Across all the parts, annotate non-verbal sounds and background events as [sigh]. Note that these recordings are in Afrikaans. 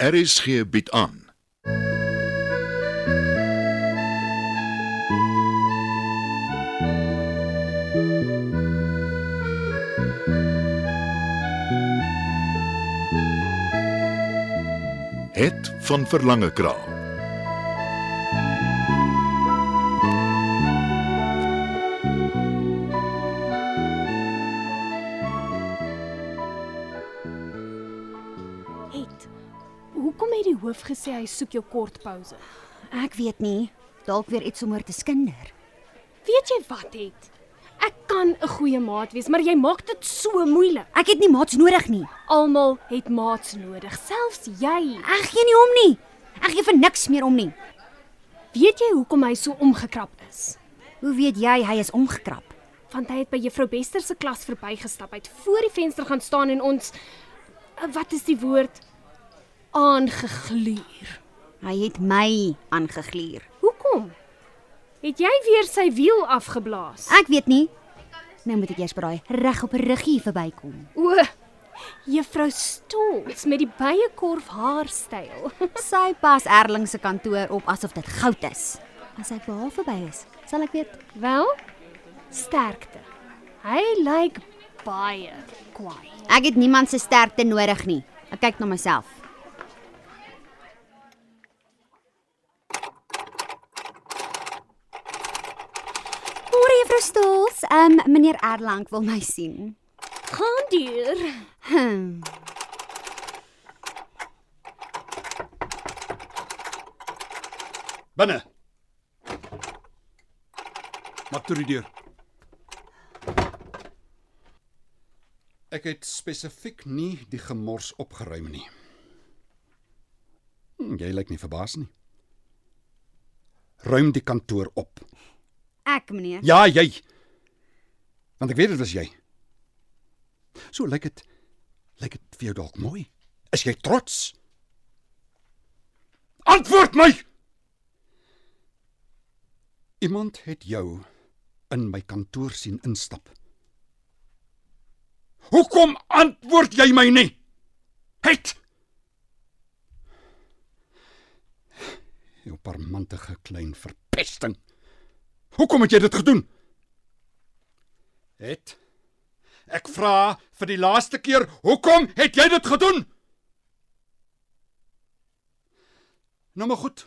RSG bied aan. Het van Verlange Kraal. Hoekom het die hoof gesê hy soek jou kort pouse? Ek weet nie, dalk weer iets om oor te skinder. Weet jy wat het? Ek kan 'n goeie maat wees, maar jy maak dit so moeilik. Ek het nie maats nodig nie. Almal het maats nodig, selfs jy. Ek gee nie om nie. Ek gee vir niks meer om nie. Weet jy hoekom hy so omgekrap is? Hoe weet jy hy is omgekrap? Want hy het by juffrou Bester se klas verbygestap. Hy het voor die venster gaan staan en ons wat is die woord aangegluur. Hy het my aangegluur. Hoekom? Het jy weer sy wiel afgeblaas? Ek weet nie. Nou moet ek eers braai reg op 'n ruggie verbykom. O, juffrou Stols met die byekorf haarstyl. [laughs] Sy pas Erling se kantoor op asof dit goud is. As ek by haar verby is, sal ek weet. Wel, sterkte. Hy lyk baie kwaai. Ek het niemand se sterkte nodig nie. Ek kyk na myself. Môre juffrou Stoels, ehm um, meneer Erlang wil my sien. Gaan deur. Hm. Binne. Maak toe die deur. Ek het spesifiek nie die gemors opgeruim nie. Hm, jy lyk nie verbaas nie. Ruim die kantoor op. Ek meneer. Ja, jy. Want ek weet dit was jy. So lyk dit lyk dit vir jou dalk mooi. Is jy trots? Antwoord my. Iemand het jou in my kantoor sien instap. Hoekom antwoord jy my nie? Het Jou parmantige klein verpesting. Hoekom het jy dit gedoen? Het Ek vra vir die laaste keer, hoekom het jy dit gedoen? Nou maar goed.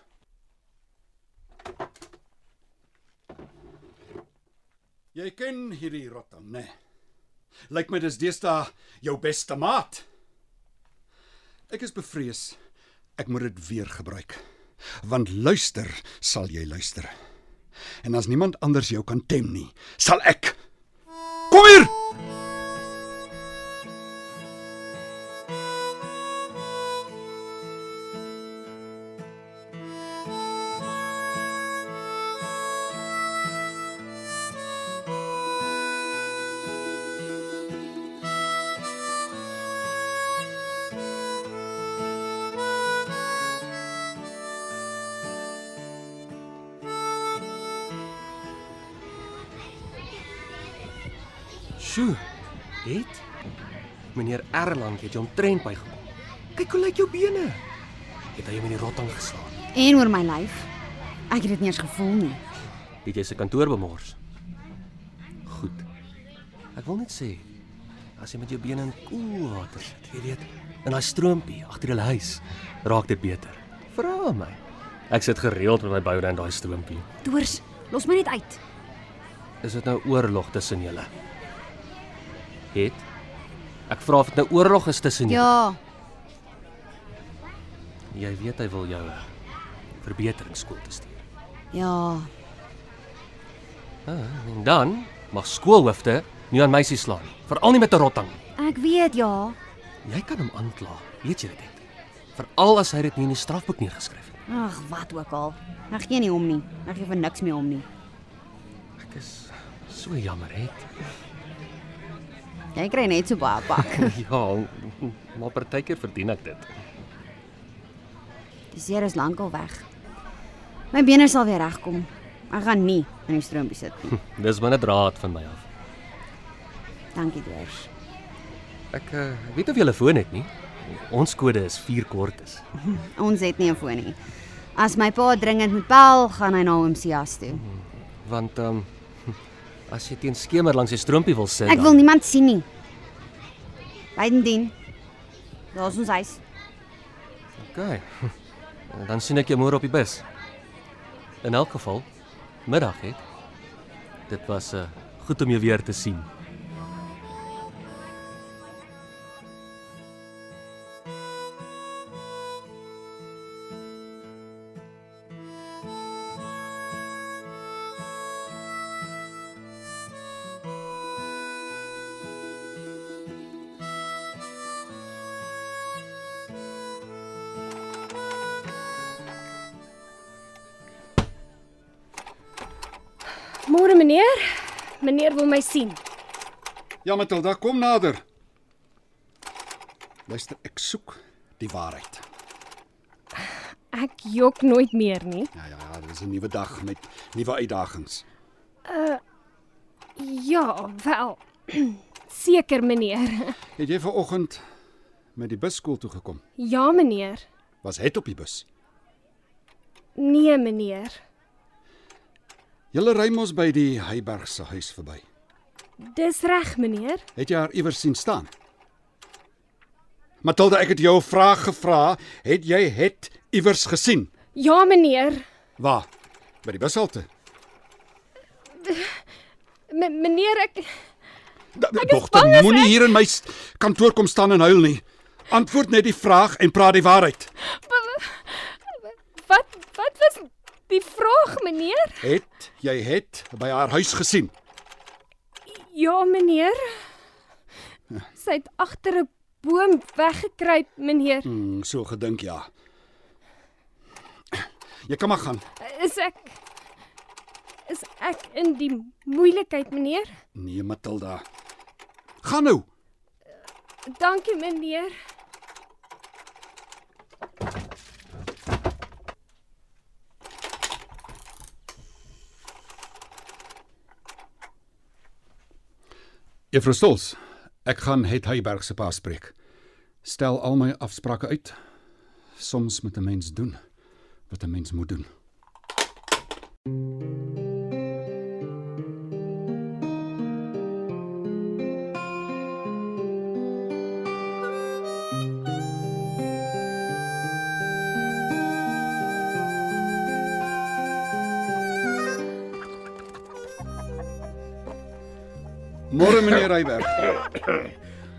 Jy ken hierdie rotting, né? Nee. Lyk my dis deesdae jou beste maat. Ek is bevrees ek moet dit weer gebruik. Want luister, sal jy luister. En as niemand anders jou kan tem nie, sal ek. Sjoe. Het meneer Erlang het jou omtrent bygekom. Kyk hoe lyk jou bene. Het hy jou met die rotting geslaan? En oor my lyf. Ek het dit nie eens gevoel nie. Het jy sy kantoor bemors? Goed. Ek wil net sê as jy met jou bene in koel water sit, jy weet, in daai stroompie agter die huis, raak dit beter. Vra my. Ek sit gereeld met my boude in daai stroompie. Doors, los my net uit. Is dit nou oorlog tussen julle? Het Ek vra of dit nou oorlog is tussen julle. Ja, Jy weet hy wil jou verbeteringsskool te stuur. ja. Ah, en dan mag skoolhoofde nie aan meisies slaan nie, veral nie met 'n rotting nie. Ek weet ja. Jy kan hom aankla, weet jy dit? Veral as hy dit nie in die strafboek neergeskryf het. Ag, wat ook al. Ek gee nie om nie. Ek gee vir niks meer om nie. Ek is so jammer, het. Jy kry net so baie pak. [laughs] ja, maar partykeer verdien ek dit. Die seer is lankal weg. My bene sal weer regkom. Ek gaan nie in die stroompie sit nie. Dis maar 'n draad van my af. Dankie, Doors. Ek uh, weet of jy 'n foon het nie. Ons kode is 4 kwartes. Ons het nie 'n foon nie. As my pa dringend moet bel, gaan hy na oom Sias toe. Want ehm um, as jy teen skemer langs die stroompie wil sit, Ek wil niemand sien nie. Bydendien. Daar's ons huis. Okay. [laughs] Dan sien ek jou môre op die bus. In elk geval, middag het. Dit was uh, goed om jou weer te sien. Môre meneer. Meneer wil my sien. Ja, Matilda, kom nader. Luister, ek soek die waarheid. Ek jok nooit meer nie. Ja, ja, ja, dis 'n nuwe dag met nuwe uitdagings. Ja, wel. [clears throat] Seker meneer. [laughs] Het jy vanoggend met die bus skool toe gekom? Ja meneer. Was het op die bus? Nee meneer. Julle ry mos by die Heyberg se huis verby. Dis reg meneer. Het jy haar iewers sien staan? Matilda, ek het jou 'n vraag gevra. Het jy het iewers gesien? Ja meneer. Waar? By die bushalte. M meneer ek Dogter, moenie hier in my kantoor kom staan en huil nie. Antwoord net die vraag en praat die waarheid. wat wat was die vraag meneer? Het jy het by haar huis gesien? Ja meneer. Sy het agter 'n boom weggekruip meneer. Hmm, so gedink ja. Jy kan maar gaan. Is ek is ek in die moeilikheid meneer? Nee, Matilda. Gaan nou. Dankie meneer. Juffrou Stols, ek gaan het Heyberg se pa spreek. Stel al my afsprake uit. Soms moet 'n mens doen wat 'n mens moet doen. Môre meneer Heyberg.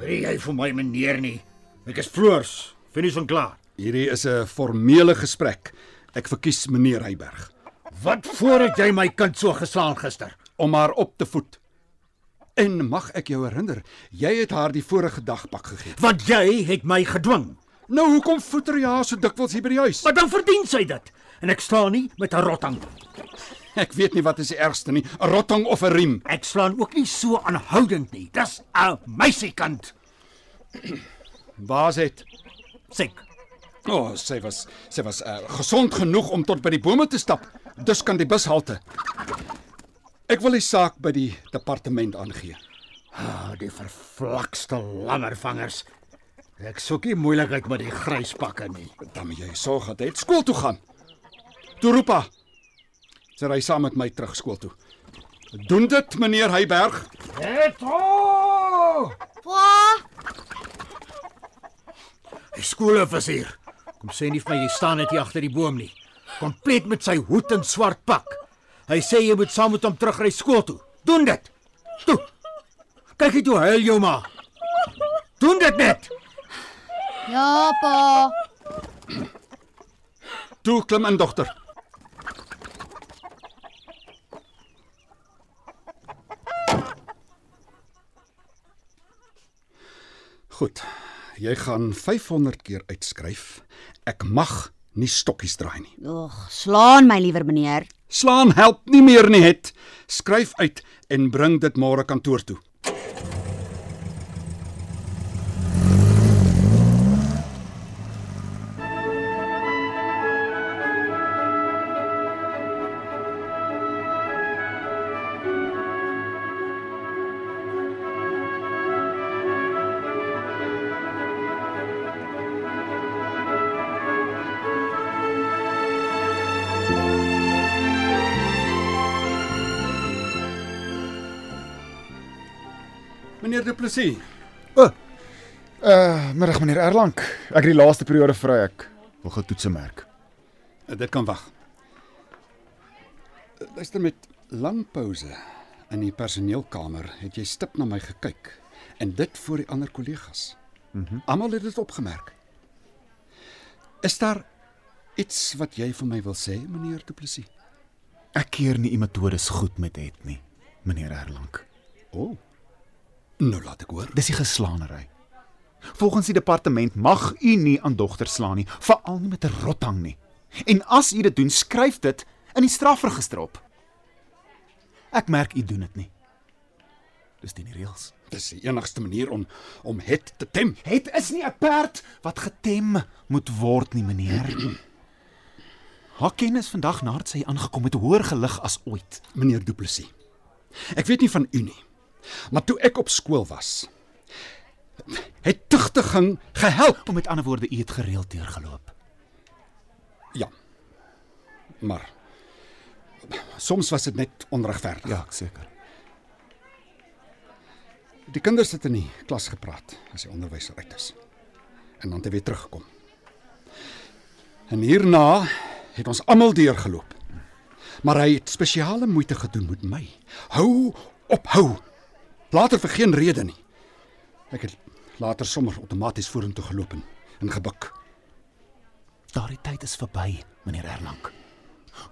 Weet [coughs] jy vir my meneer nie. Ek is Floors, finies van klaar. Hierdie is 'n formele gesprek. Ek verkies meneer Heyberg Wat voor het jy my kind so geslaan gister? om haar op te voed. En mag ek jou herinner, jy het haar die vorige dag pak gegee. Want jy het my gedwing. Nou hoekom voeter jy haar so dikwels hier by die huis? Maar dan verdien sy dit. En ek staan nie met 'n rotting. [laughs] Ek weet nie wat is die ergste nie, 'n rotting of 'n riem. Ek slaan ook nie so aanhoudend nie. Dis 'n meisiekant. Waar's dit? Siek. O, oh, sy was sy was uh, gesond genoeg om tot by die bome te stap. Dus kan die bus halte. Ek wil die saak by die departement aangee. Ah, die vervlakste lammervangers. Ek soek nie moeilikheid met die gryspakke nie. Dan moet jy sorg dat hy skool toe gaan. Toe roep haar. Sy ry saam met my terug skool toe. Doen dit, meneer Heyberg. Etro! Pa, Die skoolhoof is hier. Kom sê nie vir my jy staan net hier agter die boom nie. Kompleet met sy hoed en swart pak. Hy sê jy moet saam met hom terugry skool toe. Doen dit. Toe. Kyk net hoe huil jou ma. Doen dit net. ja pa. Toe klim in, dogter. Goed. Jy gaan 500 keer uitskryf. Ek mag nie stokkies draai nie. Ag, slaan my liewer meneer. Slaan help nie meer nie het. Skryf uit en bring dit môre kantoor toe. Meneer Du Plessis, Uh, middag meneer Erlang. Ek het die laaste periode vry ek. Wil gou toetse merk. eh, dit kan wag. Eh, Luister met lang pouse in die personeelkamer het jy stip na my gekyk en dit voor die ander kollegas. Mhm. Mm Almal het dit opgemerk. Is daar iets wat jy vir my wil sê, meneer Du Plessis? Ek keer nie u metodes goed met het nie, meneer Erlang. O. Oh. Nou laat ek hoor. Dis die geslaanery. Volgens die departement mag u nie aan dogter slaan nie, veral nie met 'n rothang nie. En as u dit doen, skryf dit in die strafregister op. Ek merk u doen dit nie. Dis teen die reëls. Dis die enigste manier om om het te tem. Het is nie 'n perd wat getem moet word nie, meneer. [clears throat] Haar kennis vandag nadat sy aangekom het hoër gelig as ooit. Meneer Du Plessis. Ek weet nie van u nie. Maar toe ek op skool was, het tugtiging gehelp. Om met ander woorde, u het gereeld deurgeloop. Ja. Maar soms was dit net onregverdig. Ja, ek seker. Die kinders het in die klas gepraat as die onderwyser uit is. En dan het hy weer teruggekom. En hierna het ons almal deurgeloop. Maar hy het spesiale moeite gedoen met my. Hou op hou. Later vir geen rede nie. Ek het later sommer outomaties vorentoe geloop en, en gebuk. Daardie tyd is verby, meneer Erlang.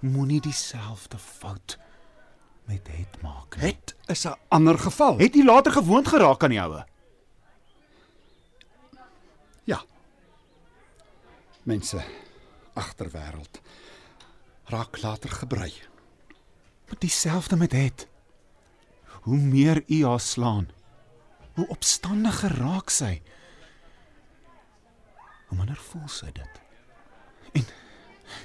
Moenie dieselfde fout met het maak nie. Het is 'n ander geval. Het u later gewoond geraak aan die oue? Ja. Mense agterwêreld raak later gebrei. Maar dieselfde met het. Hoe meer u haar slaan, hoe opstandiger raak sy. Hoe minder voel sy dit. En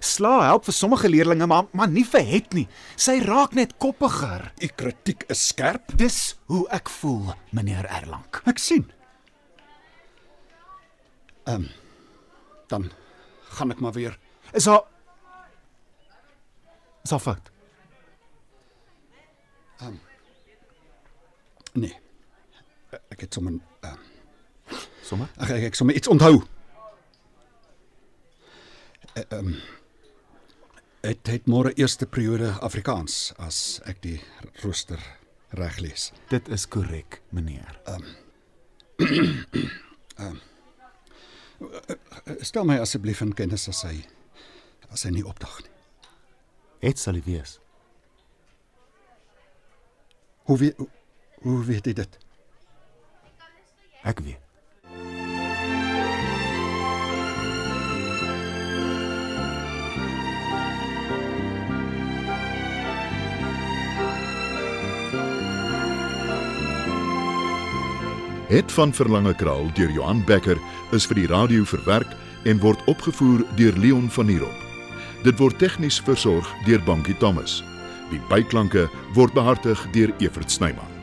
sla help vir sommige leerdlinge, maar maar nie vir het nie. Sy raak net koppiger. U kritiek is skerp. Dis hoe ek voel, meneer Erlang. Ek sien. Ehm um, dan gaan ek maar weer. Is haar Is haar fout? Nee. Ek het sommer ehm um, Sommige ek ek, ek sommer iets onthou. Eh, Ehm um, het het môre eerste periode Afrikaans as ek die rooster reg lees. Dit is korrek, meneer. [clears throat] Stel my asseblief in kennis as hy as hy nie opdag nie. Het sal hy wees. Hoe weet hoe, hoe weet jy dit? Ek weet. Het van Verlange Kraal deur Johan Becker is vir die radio verwerk en word opgevoer deur Leon Van Heerop. Dit word tegnies versorg deur Bankie Thomas. Die byklanke word behartig deur Evert Snyman.